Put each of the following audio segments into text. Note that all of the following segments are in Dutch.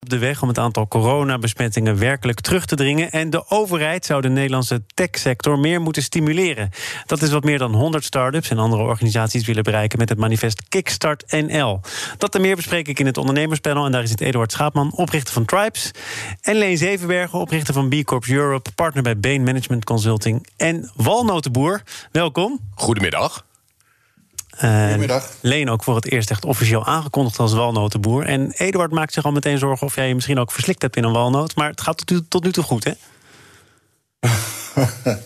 Op de weg om het aantal coronabesmettingen werkelijk terug te dringen. En de overheid zou de Nederlandse techsector meer moeten stimuleren. Dat is wat meer dan 100 start-ups en andere organisaties willen bereiken met het manifest Kickstart NL. Dat en meer bespreek ik in het ondernemerspanel. En daar zit Eduard Schaapman, oprichter van Tribes. En Leen Zevenbergen, oprichter van B Corp Europe, partner bij Bain Management Consulting. En Walnotenboer, welkom. Goedemiddag. Uh, Goedemiddag. Leen ook voor het eerst echt officieel aangekondigd als walnotenboer. En Eduard maakt zich al meteen zorgen of jij je misschien ook verslikt hebt in een walnoot. Maar het gaat tot, nu- tot nu toe goed, hè?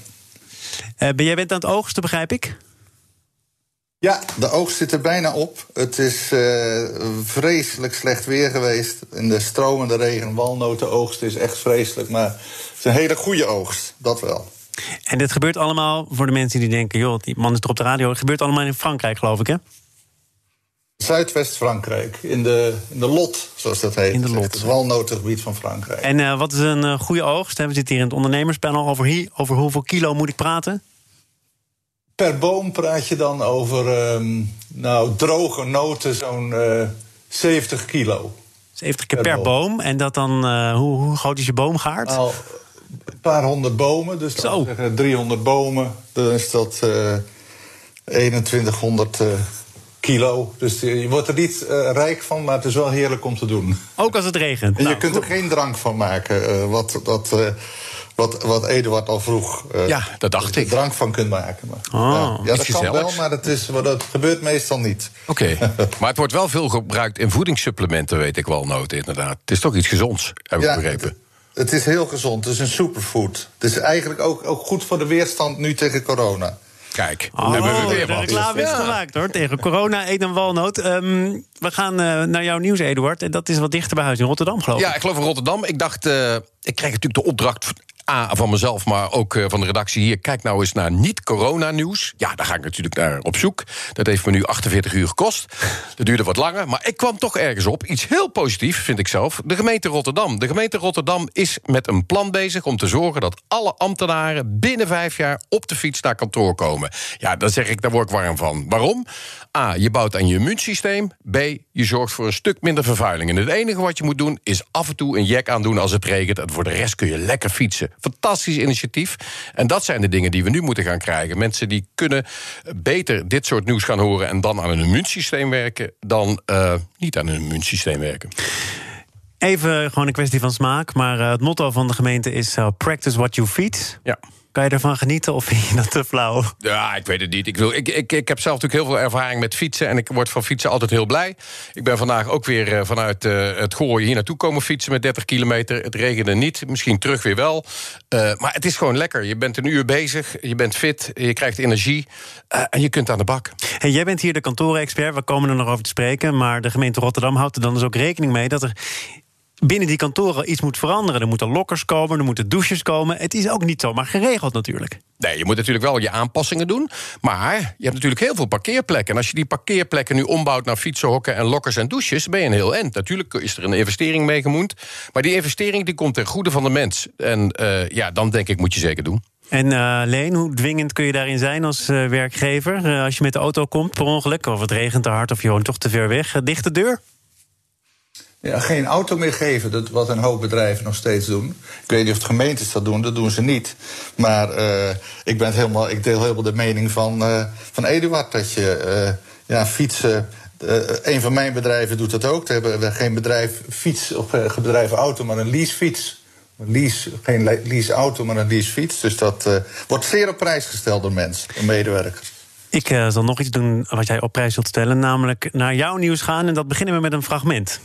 Eh, ben jij bent aan het oogsten, begrijp ik? Ja, de oogst zit er bijna op. Het is eh, vreselijk slecht weer geweest. In de stromende regen, walnotenoogst is echt vreselijk. Maar het is een hele goede oogst, dat wel. En dit gebeurt allemaal voor de mensen die denken... joh, die man is er op de radio. Het gebeurt allemaal in Frankrijk, geloof ik, hè? Zuidwest-Frankrijk, in de, in de Lot, zoals dat heet. In de Lot. Het walnotengebied van Frankrijk. En eh, wat is een eh, goede oogst? We zitten hier in het ondernemerspanel. Over, hier, over hoeveel kilo moet ik praten? Per boom praat je dan over ehm, nou, droge noten, zo'n eh 70 kilo. 70 keer Per per boom. boom. En dat dan, eh, hoe, hoe groot is je boomgaard? Nou, een paar honderd bomen, dus Zo. zeggen 300 bomen. Dan is dat eh 2100 eh, kilo. Dus eh, je wordt er niet eh, rijk van, maar het is wel heerlijk om te doen. Ook als het regent. En Nou, je kunt er geen drank van maken, eh, wat, dat, eh, wat, wat Eduard al vroeg. eh, Ja, dat dacht ik. drank van kunt maken. Maar, Oh, ja, ja, dat kan wel, maar dat, is, dat gebeurt meestal niet. Oké. maar het wordt wel veel gebruikt in voedingssupplementen, weet ik wel, noten inderdaad. Het is toch iets gezonds, heb ik Ja, begrepen. Het, is heel gezond, het is een superfood. Het is eigenlijk ook, ook goed voor de weerstand nu tegen corona. Kijk, Oh, hebben we weer de wat. reclame is gemaakt hoor. Tegen corona, eet een walnoot. Ehm, we gaan eh, naar jouw nieuws, Eduard. En dat is wat dichter bij huis in Rotterdam, geloof ik. Ja, ik geloof in Rotterdam. Ik dacht, eh, ik krijg natuurlijk de opdracht A, van mezelf, maar ook eh, van de redactie hier. Kijk nou eens naar niet-corona-nieuws. Ja, daar ga ik natuurlijk naar op zoek. Dat heeft me nu 48 uur gekost. Dat duurde wat langer, maar ik kwam toch ergens op. Iets heel positiefs, vind ik zelf. De gemeente Rotterdam. De gemeente Rotterdam is met een plan bezig om te zorgen dat alle ambtenaren binnen vijf jaar op de fiets naar kantoor komen. Ja, dan zeg ik, daar word ik warm van. Waarom? A, je bouwt aan je immuunsysteem. B, je zorgt voor een stuk minder vervuiling. En het enige wat je moet doen is af en toe een jack aandoen als het regent. En voor de rest kun je lekker fietsen. Fantastisch initiatief. En dat zijn de dingen die we nu moeten gaan krijgen. Mensen die kunnen beter dit soort nieuws gaan horen en dan aan hun immuunsysteem werken, dan eh, niet aan hun immuunsysteem werken. Even gewoon een kwestie van smaak. Maar eh, het motto van de gemeente is eh, practice what you feed. Ja. Kan je ervan genieten of vind je dat te flauw? Ja, ik weet het niet. Ik, wil, ik, ik, ik heb zelf natuurlijk heel veel ervaring met fietsen. En ik word van fietsen altijd heel blij. Ik ben vandaag ook weer eh, vanuit eh, het gooien hier naartoe komen fietsen met 30 kilometer. Het regende niet. Misschien terug weer wel. Eh, maar het is gewoon lekker. Je bent een uur bezig. Je bent fit. Je krijgt energie. en je kunt aan de bak. Hey, jij bent hier de kantoorexpert, we komen er nog over te spreken. Maar de gemeente Rotterdam houdt er dan dus ook rekening mee dat er binnen die kantoren iets moet veranderen. Er moeten lokkers komen, er moeten douches komen. Het is ook niet zomaar geregeld natuurlijk. Nee, je moet natuurlijk wel je aanpassingen doen. Maar je hebt natuurlijk heel veel parkeerplekken. En als je die parkeerplekken nu ombouwt naar fietsenhokken en lokkers en douches, ben je een heel eind. Natuurlijk is er een investering mee gemoeid. Maar die investering die komt ten goede van de mens. En eh, ja, dan denk ik moet je zeker doen. En eh, Leen, hoe dwingend kun je daarin zijn als eh, werkgever? Als je met de auto komt per ongeluk, of het regent te hard of je woont toch te ver weg. Dicht de deur? Ja, geen auto meer geven, dat wat een hoop bedrijven nog steeds doen. Ik weet niet of de gemeentes dat doen, dat doen ze niet. Maar eh, ik, ben helemaal, ik deel helemaal de mening van, eh, van Eduard dat je eh, ja, fietsen. een van mijn bedrijven doet dat ook. We hebben geen bedrijf fiets of bedrijf auto, maar een leasefiets. Lease, geen le- leaseauto, maar een leasefiets. Dus dat wordt zeer op prijs gesteld door mensen, door medewerkers. Ik zal nog iets doen wat jij op prijs zult stellen, namelijk naar jouw nieuws gaan. En dat beginnen we met een fragment.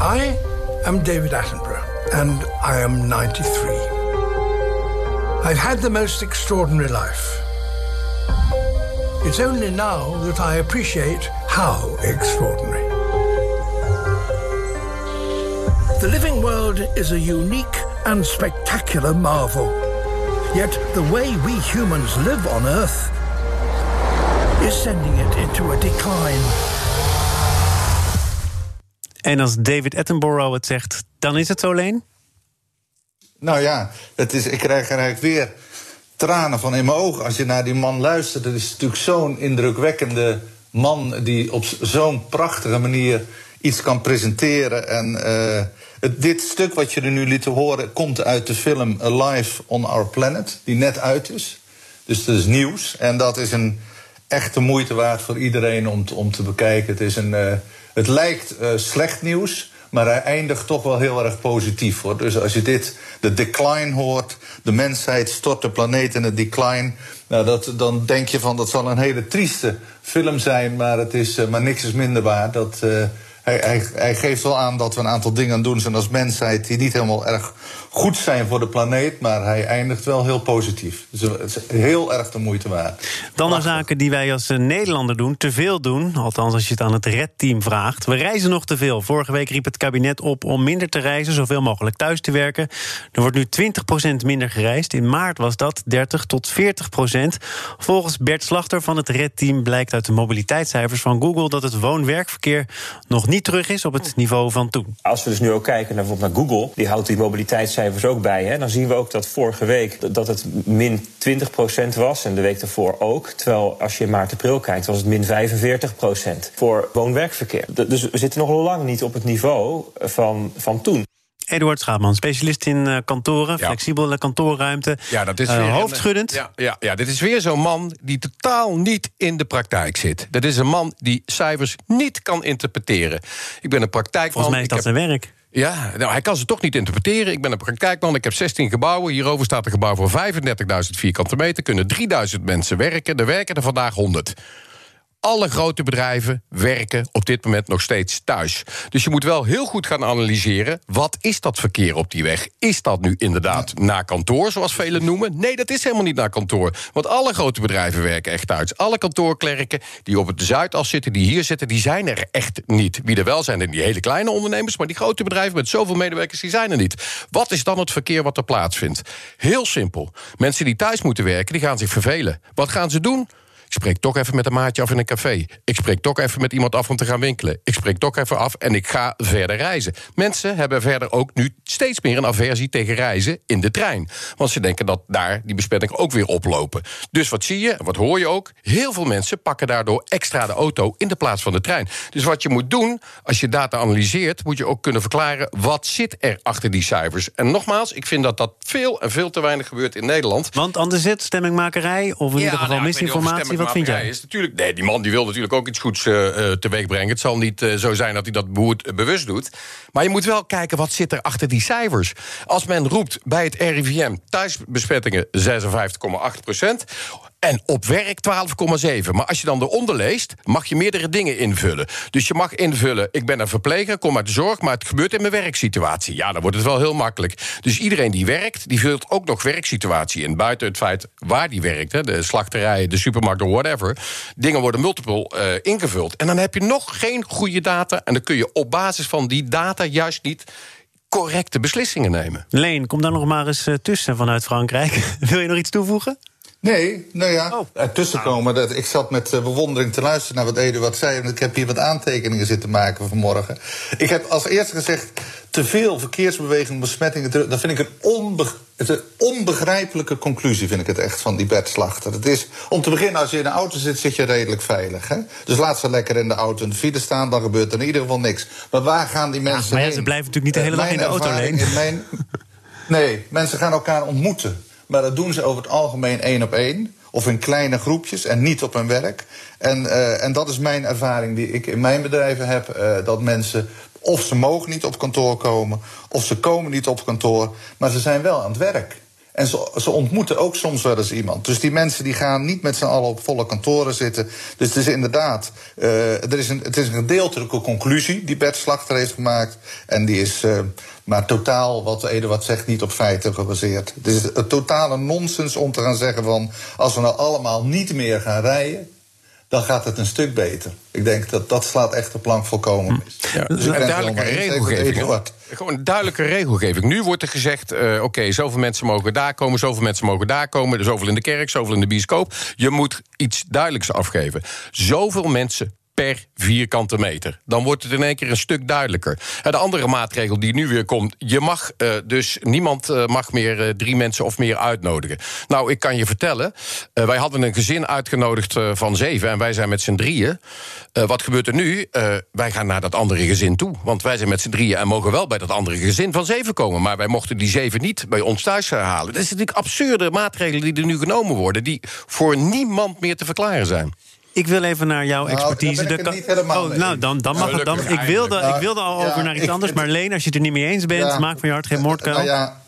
I am David Attenborough, and I am 93. I've had the most extraordinary life. It's only now that I appreciate how extraordinary. The living world is a unique and spectacular marvel. Yet the way we humans live on Earth is sending it into a decline. En als David Attenborough het zegt, dan is het zo, Leen? Nou ja, het is, ik krijg er eigenlijk weer tranen van in mijn ogen als je naar die man luistert. Het is natuurlijk zo'n indrukwekkende man die op zo'n prachtige manier iets kan presenteren. En het, dit stuk wat je er nu liet horen komt uit de film Alive on Our Planet, die net uit is. Dus dat is nieuws. En dat is een echte moeite waard voor iedereen om te, om te bekijken. Het, is een, uh, het lijkt uh, slecht nieuws. Maar hij eindigt toch wel heel erg positief. Hoor. Dus als je dit, de decline hoort, de mensheid stort de planeet in het decline. Nou, dat, dan denk je van dat zal een hele trieste film zijn, maar, het is, uh, maar niks is minder waar. Dat, uh, hij, hij, hij, geeft wel aan dat we een aantal dingen aan doen zijn als mensheid die niet helemaal erg goed zijn voor de planeet, maar hij eindigt wel heel positief. Dus het is heel erg de moeite waard. Dan naar zaken die wij als Nederlander doen, te veel doen. Althans, als je het aan het redteam vraagt. We reizen nog te veel. Vorige week riep het kabinet op om minder te reizen, zoveel mogelijk thuis te werken. Er wordt nu 20% minder gereisd. In maart was dat 30 tot 40%. Volgens Bert Slachter van het redteam blijkt uit de mobiliteitscijfers van Google dat het woon-werkverkeer nog niet terug is op het niveau van toen. Als we dus nu ook kijken naar bijvoorbeeld naar Google, die houdt die mobiliteitscijfers cijfers ook bij. Hè. Dan zien we ook dat vorige week dat het min 20% was en de week daarvoor ook. Terwijl als je in maart april kijkt, was het min 45% voor woon-werkverkeer. Dus we zitten nog lang niet op het niveau van, van toen. Eduard Schaapman, specialist in uh, kantoren, ja. flexibele kantoorruimte. Ja, dat is uh, weer hoofdschuddend. Een, ja, ja, ja, dit is weer zo'n man die totaal niet in de praktijk zit. Dat is een man die cijfers niet kan interpreteren. Ik ben een praktijkman. Volgens mij is dat heb... zijn werk. Ja, nou, hij kan ze toch niet interpreteren. Ik ben een praktijkman, ik heb 16 gebouwen. Hierover staat een gebouw voor 35.000 vierkante meter. Kunnen 3000 mensen werken. Er werken er vandaag 100 alle grote bedrijven werken op dit moment nog steeds thuis. Dus je moet wel heel goed gaan analyseren. Wat is dat verkeer op die weg? Is dat nu inderdaad naar kantoor, zoals velen noemen? Nee, dat is helemaal niet naar kantoor. Want alle grote bedrijven werken echt thuis. Alle kantoorklerken die op het Zuidas zitten, die hier zitten, die zijn er echt niet. Wie er wel zijn, zijn die hele kleine ondernemers. Maar die grote bedrijven met zoveel medewerkers, die zijn er niet. Wat is dan het verkeer wat er plaatsvindt? Heel simpel. Mensen die thuis moeten werken, die gaan zich vervelen. Wat gaan ze doen? Spreek toch even met een maatje af in een café. Ik spreek toch even met iemand af om te gaan winkelen. Ik spreek toch even af en ik ga verder reizen. Mensen hebben verder ook nu steeds meer een aversie tegen reizen in de trein. Want ze denken dat daar die besmettingen ook weer oplopen. Dus wat zie je, wat hoor je ook? Heel veel mensen pakken daardoor extra de auto in de plaats van de trein. Dus wat je moet doen, als je data analyseert, moet je ook kunnen verklaren wat zit er achter die cijfers. En nogmaals, ik vind dat dat veel en veel te weinig gebeurt in Nederland. Want anders zit stemmingmakerij of in Ja, ieder geval nou, misinformatie. Wat vind jij? Is natuurlijk, nee, die man die wil natuurlijk ook iets goeds uh, teweeg brengen. Het zal niet uh, zo zijn dat hij dat behoed, bewust doet. Maar je moet wel kijken wat zit er achter die cijfers. Als men roept bij het RIVM thuisbesmettingen 56,8 procent. En op werk 12,7. Maar als je dan eronder leest, mag je meerdere dingen invullen. Dus je mag invullen: ik ben een verpleger, kom uit de zorg, maar het gebeurt in mijn werksituatie. Ja, dan wordt het wel heel makkelijk. Dus iedereen die werkt, die vult ook nog werksituatie in. Buiten het feit waar die werkt, hè, de slachterij, de supermarkt of whatever. Dingen worden multiple uh, ingevuld. En dan heb je nog geen goede data. En dan kun je op basis van die data juist niet correcte beslissingen nemen. Leen, kom daar nog maar eens uh, tussen vanuit Frankrijk. Wil je nog iets toevoegen? Nee, nou ja, oh. ertussen komen. Dat, ik zat met uh, bewondering te luisteren naar wat Eduard zei. En ik heb hier wat aantekeningen zitten maken vanmorgen. Ik heb als eerste gezegd, te veel verkeersbeweging, besmettingen... dat vind ik een, onbe een onbegrijpelijke conclusie, vind ik het echt, van die Bert Slachter. Het is, om te beginnen, als je in een auto zit, zit je redelijk veilig. Hè? Dus laat ze lekker in de auto in de file staan, dan gebeurt er in ieder geval niks. Maar waar gaan die mensen ja, maar ja, heen? ze blijven natuurlijk niet de hele dag in de auto, Leen. Mijn... Nee, mensen gaan elkaar ontmoeten. Maar dat doen ze over het algemeen één op één. Of in kleine groepjes en niet op hun werk. En, uh, en dat is mijn ervaring die ik in mijn bedrijven heb. Uh, dat mensen, of ze mogen niet op kantoor komen, of ze komen niet op kantoor. Maar ze zijn wel aan het werk. En ze, ontmoeten ook soms wel eens iemand. Dus die mensen die gaan niet met z'n allen op volle kantoren zitten. Dus het is inderdaad, uh, er is een, het is een gedeeltelijke conclusie die Bert Slachter heeft gemaakt. En die is uh, maar totaal, wat Eduard zegt, niet op feiten gebaseerd. Het is een totale nonsens om te gaan zeggen van... als we nou allemaal niet meer gaan rijden dan gaat het een stuk beter. Ik denk dat dat slaat echt de plank volkomen mis. Ja, dus een duidelijke regelgeving. Gewoon een duidelijke regelgeving. Nu wordt er gezegd: uh, oké, okay, zoveel mensen mogen daar komen, zoveel mensen mogen daar komen, zoveel in de kerk, zoveel in de bioscoop. Je moet iets duidelijks afgeven. Zoveel mensen per vierkante meter. Dan wordt het in één keer een stuk duidelijker. De andere maatregel die nu weer komt... je mag uh, dus niemand uh, mag meer uh, drie mensen of meer uitnodigen. Nou, ik kan je vertellen... wij hadden een gezin uitgenodigd van zeven... en wij zijn met z'n drieën. wat gebeurt er nu? wij gaan naar dat andere gezin toe. Want wij zijn met z'n drieën en mogen wel bij dat andere gezin van zeven komen. Maar wij mochten die zeven niet bij ons thuis halen. Dat is natuurlijk absurde maatregelen die er nu genomen worden... die voor niemand meer te verklaren zijn. Ik wil even naar jouw Nou, expertise. daar ben ik De het ka- niet helemaal oh, nou, dan, dan mag het dan. Ik wilde, ik wilde al Ja, over naar iets ik- anders. Maar Leen, als je het er niet mee eens bent, Ja. maak van je hart geen moordkuil. Nou ja,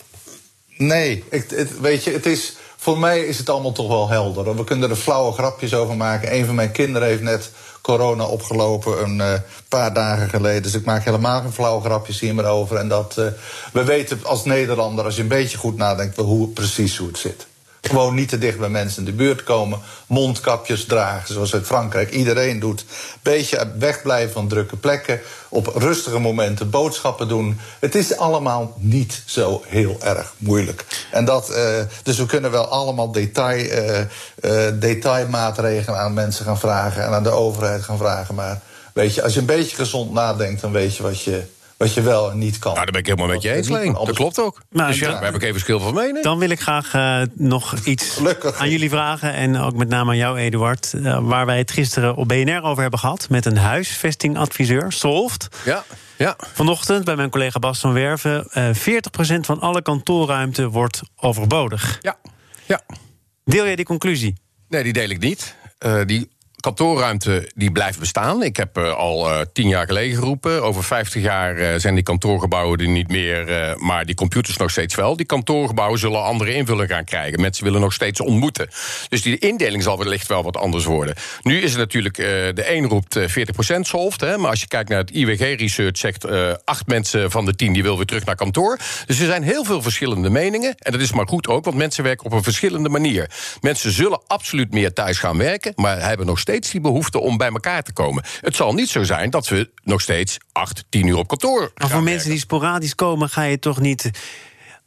nee, ik, het, weet je, het is, voor mij is het allemaal toch wel helder. We kunnen er flauwe grapjes over maken. Een van mijn kinderen heeft net corona opgelopen een eh, paar dagen geleden. Dus ik maak helemaal geen flauwe grapjes hier meer over. En dat, eh, we weten als Nederlander, als je een beetje goed nadenkt... wel hoe, precies hoe het zit. Gewoon niet te dicht bij mensen in de buurt komen. Mondkapjes dragen, zoals uit Frankrijk iedereen doet. Beetje wegblijven van drukke plekken. Op rustige momenten boodschappen doen. Het is allemaal niet zo heel erg moeilijk. En dat, eh, dus we kunnen wel allemaal detail, eh, eh, detailmaatregelen aan mensen gaan vragen. En aan de overheid gaan vragen. Maar weet je, als je een beetje gezond nadenkt, dan weet je wat je, wat je wel en niet kan. Nou, daar ben ik helemaal met je eens, Leen. Dat klopt ook. Maar dus ja, dan- we hebben geen verschil van mening. Dan wil ik graag eh, nog iets Gelukkig. aan jullie vragen. En ook met name aan jou, Eduard. eh, waar wij het gisteren op BNR over hebben gehad. Met een huisvestingadviseur, Solft. Ja, ja. Vanochtend bij mijn collega Bas van Werven. eh 40% van alle kantoorruimte wordt overbodig. ja, ja. Deel jij die conclusie? Nee, die deel ik niet. Eh, die kantoorruimte die blijft bestaan. Ik heb eh, al eh, tien jaar geleden geroepen. Over 50 jaar eh, zijn die kantoorgebouwen er niet meer, maar die computers nog steeds wel. Die kantoorgebouwen zullen andere invulling gaan krijgen. Mensen willen nog steeds ontmoeten. Dus die indeling zal wellicht wel wat anders worden. Nu is het natuurlijk, de een roept eh, 40% solved. Hè, maar als je kijkt naar het IWG-research, zegt acht mensen van de tien die wil weer terug naar kantoor. Dus er zijn heel veel verschillende meningen. En dat is maar goed ook, want mensen werken op een verschillende manier. Mensen zullen absoluut meer thuis gaan werken, maar hebben nog steeds die behoefte om bij elkaar te komen. Het zal niet zo zijn dat we nog steeds acht, tien uur op kantoor. Maar voor mensen die sporadisch komen, ga je toch niet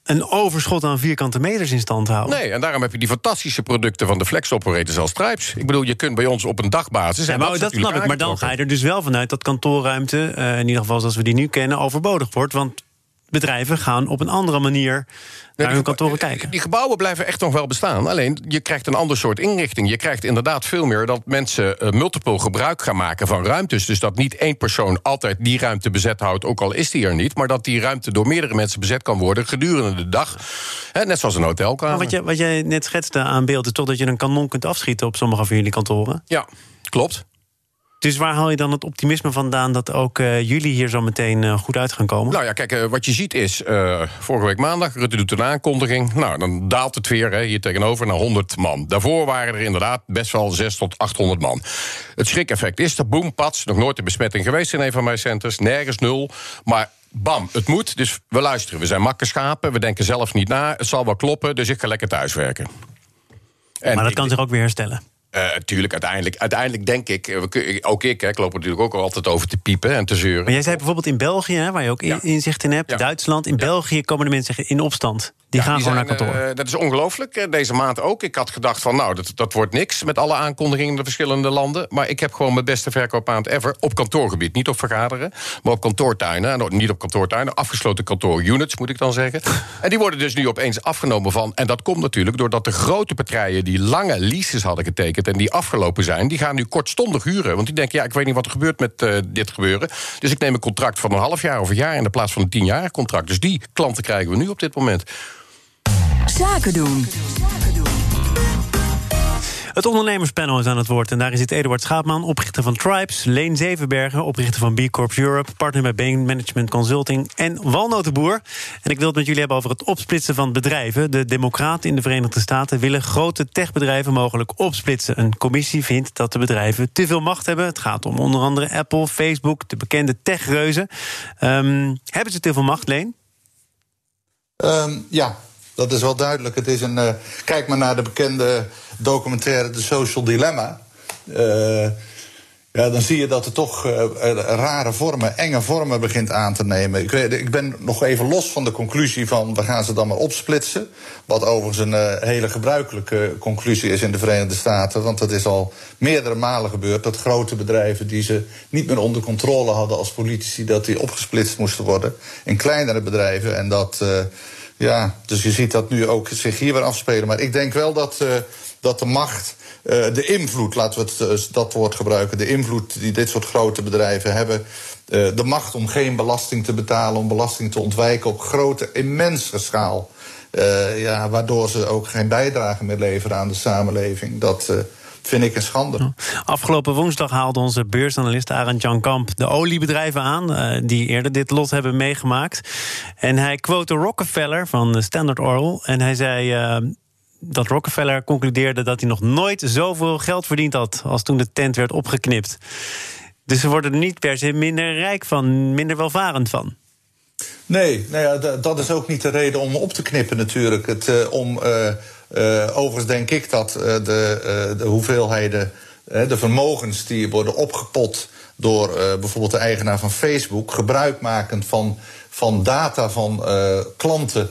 een overschot aan vierkante meters in stand houden? Nee, en daarom heb je die fantastische producten van de flex operators als Stripes. Ik bedoel, je kunt bij ons op een dagbasis. Ja, en maar dat snap ik. Maar dan ga je er dus wel vanuit dat kantoorruimte, eh, in ieder geval zoals we die nu kennen, overbodig wordt. Want bedrijven gaan op een andere manier naar Nee, hun kantoren kijken. Die gebouwen blijven echt nog wel bestaan. Alleen je krijgt een ander soort inrichting. Je krijgt inderdaad veel meer dat mensen eh, multiple gebruik gaan maken van ruimtes. Dus dat niet één persoon altijd die ruimte bezet houdt, ook al is die er niet. Maar dat die ruimte door meerdere mensen bezet kan worden gedurende de dag. Hè, net zoals een hotelkamer. Maar wat, je, wat jij net schetste aan beeld is toch dat je een kanon kunt afschieten op sommige van jullie kantoren. Ja, klopt. Dus waar haal je dan het optimisme vandaan dat ook eh, jullie hier zo meteen eh, goed uit gaan komen? Nou ja, kijk, eh, wat je ziet is, vorige week maandag, Rutte doet een aankondiging. Nou, dan daalt het weer hè, hier tegenover naar 100 man. Daarvoor waren er inderdaad best wel 6 tot 800 man. Het schrikeffect is er, boem, pats, nog nooit een besmetting geweest in een van mijn centers. Nergens nul, maar... Bam, het moet, dus we luisteren. We zijn makkerschapen, we denken zelf niet na. Het zal wel kloppen, dus ik ga lekker thuiswerken. En maar dat ik- kan zich ook weer herstellen. Eh, tuurlijk, uiteindelijk, uiteindelijk denk ik... eh, kun- ook ik, hè, ik loop er natuurlijk ook altijd over te piepen en te zeuren. Maar jij zei bijvoorbeeld in België, hè, waar je ook Ja. inzicht in hebt, Ja. Duitsland. In België komen de mensen in opstand. Die gaan gewoon zijn, naar kantoor. eh, dat is ongelooflijk. eh, Deze maand ook. Ik had gedacht van, nou, dat, dat wordt niks met alle aankondigingen in de verschillende landen. Maar ik heb gewoon mijn beste verkoopmaand ever. Op kantoorgebied. Niet op vergaderen, maar op kantoortuinen. En niet op kantoortuinen, afgesloten kantoorunits, moet ik dan zeggen. en die worden dus nu opeens afgenomen van. En dat komt natuurlijk doordat de grote partijen die lange leases hadden getekend en die afgelopen zijn, die gaan nu kortstondig huren. Want die denken, ja, ik weet niet wat er gebeurt met eh, dit gebeuren. Dus ik neem een contract van een half jaar of een jaar in de plaats van een tienjarig contract. Dus die klanten krijgen we nu op dit moment. Zaken doen. Het ondernemerspanel is aan het woord. En daar zit Eduard Schaapman, oprichter van Tribes. Leen Zevenbergen, oprichter van B Corps Europe. Partner bij Bain Management Consulting. En Walnotenboer. En ik wil het met jullie hebben over het opsplitsen van bedrijven. De Democraten in de Verenigde Staten willen grote techbedrijven mogelijk opsplitsen. Een commissie vindt dat de bedrijven te veel macht hebben. Het gaat om onder andere Apple, Facebook, de bekende techreuzen. Ehm, hebben ze te veel macht, Leen? Ehm, ja, dat is wel duidelijk. Het is een, eh, kijk maar naar de bekende documentaire The Social Dilemma. Eh, Ja, dan zie je dat het toch uh, rare vormen, enge vormen begint aan te nemen. Ik, ik ben nog even los van de conclusie van we gaan ze dan maar opsplitsen. Wat overigens een hele gebruikelijke conclusie is in de Verenigde Staten. Want dat is al meerdere malen gebeurd dat grote bedrijven die ze niet meer onder controle hadden als politici, dat die opgesplitst moesten worden in kleinere bedrijven. En dat, ja, dus je ziet dat nu ook zich hier weer afspelen. Maar ik denk wel dat, dat de macht uh, de invloed, laten we het, uh, dat woord gebruiken, de invloed die dit soort grote bedrijven hebben, de macht om geen belasting te betalen, om belasting te ontwijken op grote, immense schaal. ja, waardoor ze ook geen bijdrage meer leveren aan de samenleving. Dat vind ik een schande. Afgelopen woensdag haalde onze beursanalist Arend Jan Kamp de oliebedrijven aan die eerder dit lot hebben meegemaakt. En hij quote Rockefeller van Standard Oil en hij zei dat Rockefeller concludeerde dat hij nog nooit zoveel geld verdiend had als toen de tent werd opgeknipt. Dus ze worden er niet per se minder rijk van, minder welvarend van. Nee, nou ja, dat is ook niet de reden om op te knippen natuurlijk. Het, uh, om, uh, overigens denk ik dat de, de hoeveelheden, de vermogens die worden opgepot door bijvoorbeeld de eigenaar van Facebook, gebruikmakend van, van data van klanten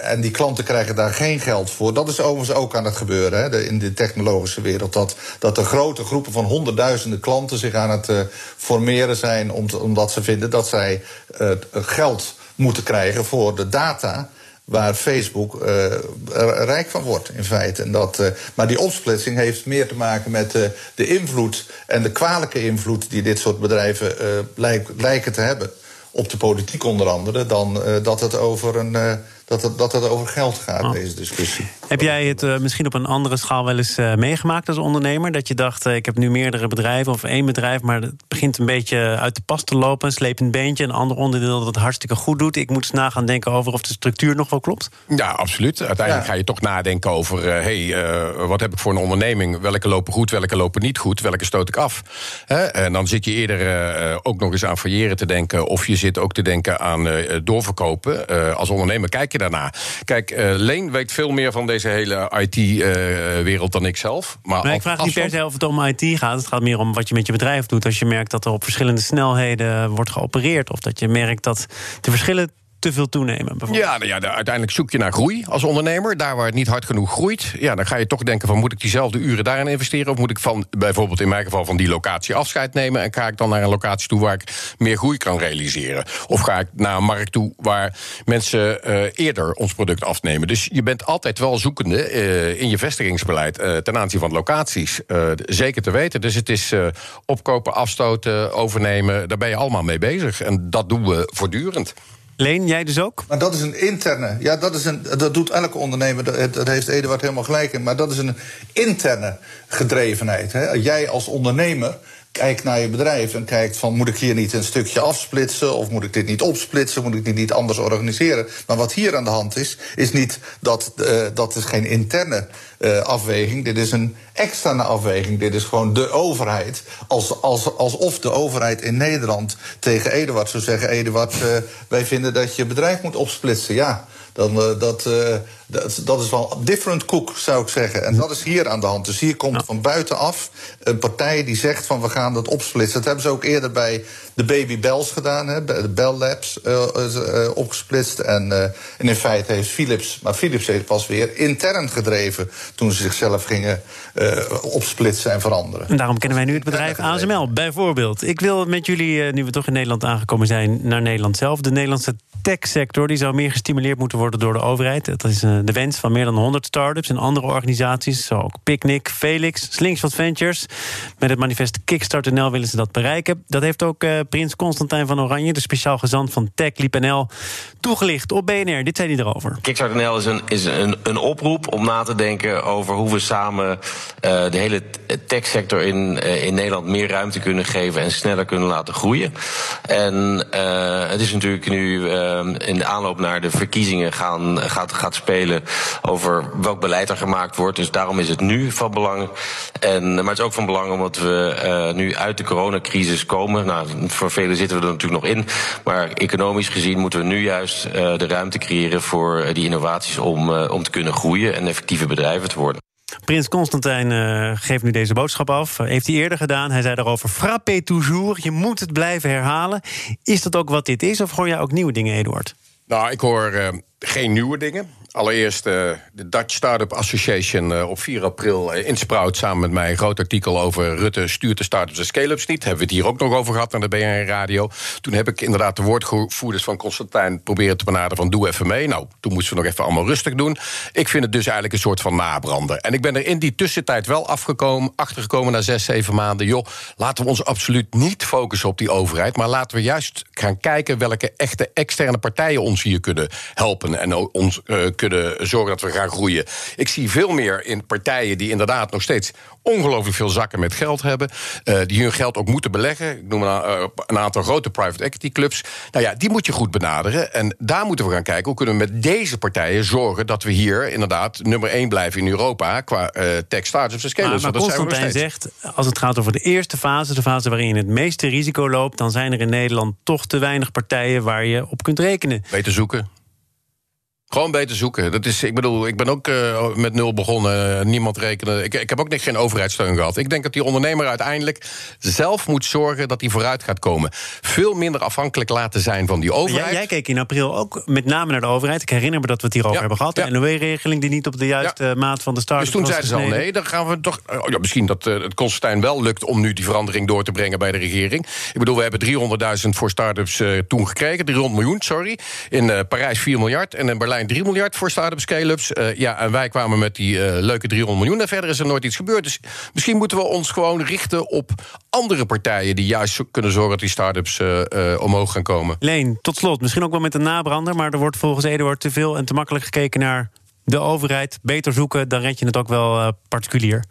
en die klanten krijgen daar geen geld voor. Dat is overigens ook aan het gebeuren hè, in de technologische wereld. Dat, dat er grote groepen van honderdduizenden klanten zich aan het formeren zijn. Omdat ze vinden dat zij geld moeten krijgen voor de data waar Facebook uh, rijk van wordt, in feite. En dat, uh, maar die opsplitsing heeft meer te maken met uh, de invloed en de kwalijke invloed die dit soort bedrijven lijk, lijken te hebben op de politiek onder andere, dan dat het over een dat het, dat het over geld gaat, oh. deze discussie. Heb jij het uh, misschien op een andere schaal wel eens uh, meegemaakt als ondernemer? Dat je dacht, uh, ik heb nu meerdere bedrijven of één bedrijf, maar het begint een beetje uit de pas te lopen, een slepend beentje, een ander onderdeel dat het hartstikke goed doet. Ik moet eens na gaan denken over of de structuur nog wel klopt. Ja, absoluut. Uiteindelijk ja. ga je toch nadenken over, hey, wat heb ik voor een onderneming? Welke lopen goed, welke lopen niet goed, welke stoot ik af? Hè? En dan zit je eerder ook nog eens aan failleren te denken, of je zit ook te denken aan doorverkopen. als ondernemer kijk je daarna? Kijk, uh, Leen weet veel meer van deze hele IT-wereld uh, dan ik zelf. Maar, maar ik vraag niet per se of het om IT gaat. Het gaat meer om wat je met je bedrijf doet. Als je merkt dat er op verschillende snelheden wordt geopereerd... of dat je merkt dat de verschillen te veel toenemen? Ja, nou ja, uiteindelijk zoek je naar groei als ondernemer. Daar waar het niet hard genoeg groeit, ja, dan ga je toch denken: van moet ik diezelfde uren daarin investeren? Of moet ik van bijvoorbeeld in mijn geval van die locatie afscheid nemen en ga ik dan naar een locatie toe waar ik meer groei kan realiseren? Of ga ik naar een markt toe waar mensen uh, eerder ons product afnemen? Dus je bent altijd wel zoekende uh, in je vestigingsbeleid uh, ten aanzien van locaties. zeker te weten. Dus het is opkopen, afstoten, overnemen. Daar ben je allemaal mee bezig. En dat doen we voortdurend. Leen, jij dus ook? Maar dat is een interne. Ja, dat, is een, dat doet elke ondernemer. Dat, dat heeft Eduard helemaal gelijk in. Maar dat is een interne gedrevenheid. Hè. Jij als ondernemer kijkt naar je bedrijf en kijkt van moet ik hier niet een stukje afsplitsen of moet ik dit niet opsplitsen, moet ik dit niet anders organiseren. Maar wat hier aan de hand is, is niet dat uh, dat is geen interne uh, afweging, dit is een externe afweging. Dit is gewoon de overheid. Als, als, alsof de overheid in Nederland tegen Eduard zou zeggen: Eduard, uh, wij vinden dat je bedrijf moet opsplitsen. Ja, dan uh, dat, uh, dat, dat, is wel different cook, zou ik zeggen. En dat is hier aan de hand. Dus hier komt van buitenaf een partij die zegt van we gaan dat opsplitsen. Dat hebben ze ook eerder bij de Baby Bells gedaan, hè, de Bell Labs uh, uh, opgesplitst. En, en in feite heeft Philips, maar Philips heeft pas weer intern gedreven toen ze zichzelf gingen opsplitsen en veranderen. En daarom kennen wij nu het bedrijf ASML, bijvoorbeeld. Ik wil met jullie, nu we toch in Nederland aangekomen zijn, naar Nederland zelf. De Nederlandse techsector die zou meer gestimuleerd moeten worden door de overheid. Dat is de wens van meer dan 100 start-ups en andere organisaties, zoals ook Picnic, Felix, Slingshot Ventures. Met het manifest Kickstart.nl willen ze dat bereiken. Dat heeft ook uh, prins Constantijn van Oranje, de speciaal gezant van TechLeap.nl, toegelicht op BNR. Dit zei hij erover. Kickstart.nl is, een, is een, een oproep om na te denken over hoe we samen uh, de hele techsector in, in Nederland meer ruimte kunnen geven en sneller kunnen laten groeien. En het is natuurlijk nu in de aanloop naar de verkiezingen gaan, gaat, gaat spelen over welk beleid er gemaakt wordt. Dus daarom is het nu van belang. En, maar het is ook van belang omdat we nu uit de coronacrisis komen. Nou, voor velen zitten we er natuurlijk nog in. Maar economisch gezien moeten we nu juist uh, de ruimte creëren voor die innovaties om, om te kunnen groeien en effectieve bedrijven te worden. Prins Constantijn geeft nu deze boodschap af. heeft hij eerder gedaan. Hij zei daarover: frappé toujours. Je moet het blijven herhalen. Is dat ook wat dit is, of hoor jij ook nieuwe dingen, Eduard? Nou, ik hoor uh, geen nieuwe dingen. Allereerst uh, de Dutch Startup Association uh, op 4 april uh, insprout samen met mij een groot artikel over Rutte stuurt de startups en scale-ups niet. Hebben we het hier ook nog over gehad naar de BNR Radio. Toen heb ik inderdaad de woordvoerders van Constantijn proberen te benaderen van doe even mee. Nou, toen moesten we nog even allemaal rustig doen. Ik vind het dus eigenlijk een soort van nabrander. En ik ben er in die tussentijd wel afgekomen, achtergekomen na zes, zeven maanden. Joh, laten we ons absoluut niet focussen op die overheid, maar laten we juist gaan kijken welke echte externe partijen ons hier kunnen helpen en ons kunnen zorgen dat we gaan groeien. Ik zie veel meer in partijen die inderdaad nog steeds ongelooflijk veel zakken met geld hebben. Uh, die hun geld ook moeten beleggen. Ik noem een, uh, een, aantal grote private equity clubs. Nou ja, die moet je goed benaderen. En daar moeten we gaan kijken. Hoe kunnen we met deze partijen zorgen dat we hier inderdaad nummer één blijven in Europa qua uh, tech startups en. Maar, maar Constantijn zegt, als het gaat over de eerste fase, de fase waarin je het meeste risico loopt, dan zijn er in Nederland toch te weinig partijen waar je op kunt rekenen. Beter zoeken. Gewoon beter zoeken. Dat is, ik bedoel, ik ben ook uh, met nul begonnen. niemand rekenen. Ik, ik heb ook niks geen overheidssteun gehad. Ik denk dat die ondernemer uiteindelijk zelf moet zorgen dat hij vooruit gaat komen. Veel minder afhankelijk laten zijn van die overheid. Jij, jij keek in april ook met name naar de overheid. Ik herinner me dat we het hierover ja, hebben gehad. De ja. NOW-regeling die niet op de juiste ja. maat van de start. Dus toen zeiden ze al nee, dan gaan we toch. Oh ja, misschien dat uh, het Constantijn wel lukt om nu die verandering door te brengen bij de regering. Ik bedoel, we hebben 300.000 voor start-ups uh, toen gekregen. 300 miljoen, sorry. In Parijs 4 miljard en in Berlijn 3 miljard voor start-up scale-ups. Uh, ja, en wij kwamen met die uh, leuke 300 miljoen. En verder is er nooit iets gebeurd. Dus misschien moeten we ons gewoon richten op andere partijen... die juist kunnen zorgen dat die start-ups uh, omhoog gaan komen. Leen, tot slot, misschien ook wel met een nabrander... maar er wordt volgens Eduard te veel en te makkelijk gekeken naar de overheid. Beter zoeken, dan red je het ook wel particulier,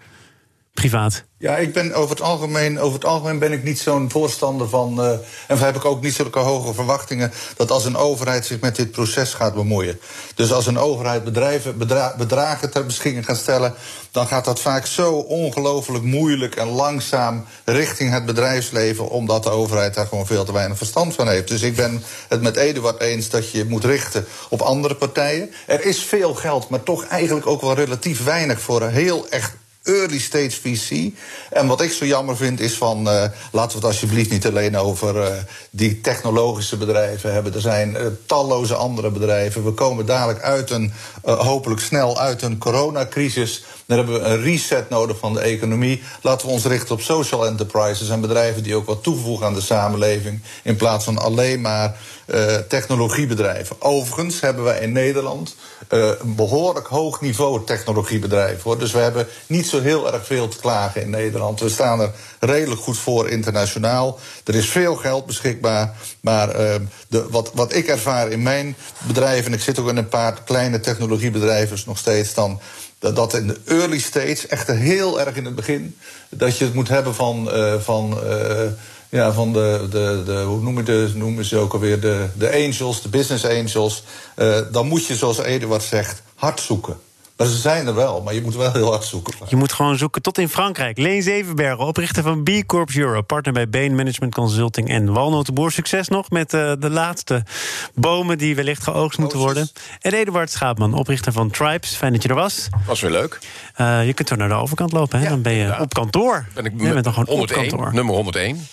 privaat. Ja, ik ben over het algemeen, over het algemeen ben ik niet zo'n voorstander van. Uh, en heb ik ook niet zulke hoge verwachtingen. dat als een overheid zich met dit proces gaat bemoeien. Dus als een overheid bedrijven, bedra bedragen ter beschikking gaat stellen. dan gaat dat vaak zo ongelooflijk moeilijk en langzaam richting het bedrijfsleven. omdat de overheid daar gewoon veel te weinig verstand van heeft. Dus ik ben het met Eduard eens dat je moet richten op andere partijen. Er is veel geld, maar toch eigenlijk ook wel relatief weinig voor een heel echt early stage VC. En wat ik zo jammer vind is van, uh, laten we het alsjeblieft niet alleen over uh, die technologische bedrijven hebben. Er zijn uh, talloze andere bedrijven. We komen dadelijk uit een, hopelijk snel uit een coronacrisis. Dan hebben we een reset nodig van de economie. Laten we ons richten op social enterprises en bedrijven die ook wat toevoegen aan de samenleving. In plaats van alleen maar uh, technologiebedrijven. Overigens hebben wij in Nederland uh, een behoorlijk hoog niveau technologiebedrijven. Hoor. Dus we hebben niet zo heel erg veel te klagen in Nederland. We staan er redelijk goed voor internationaal. Er is veel geld beschikbaar. Maar uh, de, wat, wat ik ervaar in mijn bedrijf, en ik zit ook in een paar kleine technologiebedrijven nog steeds, dan dat, dat in de early stage, echt heel erg in het begin, dat je het moet hebben van. Uh, van uh, ja, van de, de, de hoe noemen, de, noemen ze ook alweer, de, de angels, de business angels. Uh, dan moet je, zoals Eduard zegt, hard zoeken. Maar ze zijn er wel, maar je moet wel heel hard zoeken. Je moet gewoon zoeken tot in Frankrijk. Leen Zevenbergen, oprichter van B Corps Europe... partner bij Bain Management Consulting en Walnotenboer. Succes nog met uh, de laatste bomen die wellicht geoogst moeten worden. En Eduard Schaapman, oprichter van Tribes. Fijn dat je er was. Was weer leuk. Uh, je kunt er naar de overkant lopen, hè? Ja, dan ben je ja. op kantoor. Ben ik je bent dan gewoon 101, op kantoor. nummer 101.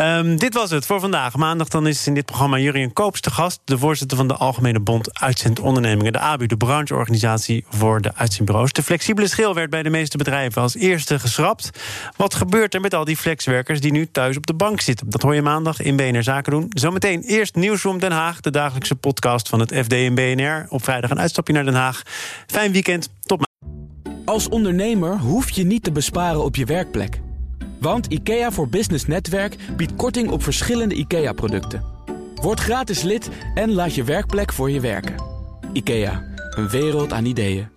Um, dit was het voor vandaag. Maandag dan is in dit programma Jurien Koops te gast... de voorzitter van de Algemene Bond Uitzendondernemingen... de ABU, de brancheorganisatie voor de uitzendbureaus. De flexibele schil werd bij de meeste bedrijven als eerste geschrapt. Wat gebeurt er met al die flexwerkers die nu thuis op de bank zitten? Dat hoor je maandag in BNR Zaken doen. Zometeen eerst Nieuwsroom Den Haag... de dagelijkse podcast van het FD en BNR. Op vrijdag een uitstapje naar Den Haag. Fijn weekend, tot maandag. Als ondernemer hoef je niet te besparen op je werkplek. Want IKEA voor Business Netwerk biedt korting op verschillende IKEA-producten. Word gratis lid en laat je werkplek voor je werken. IKEA, een wereld aan ideeën.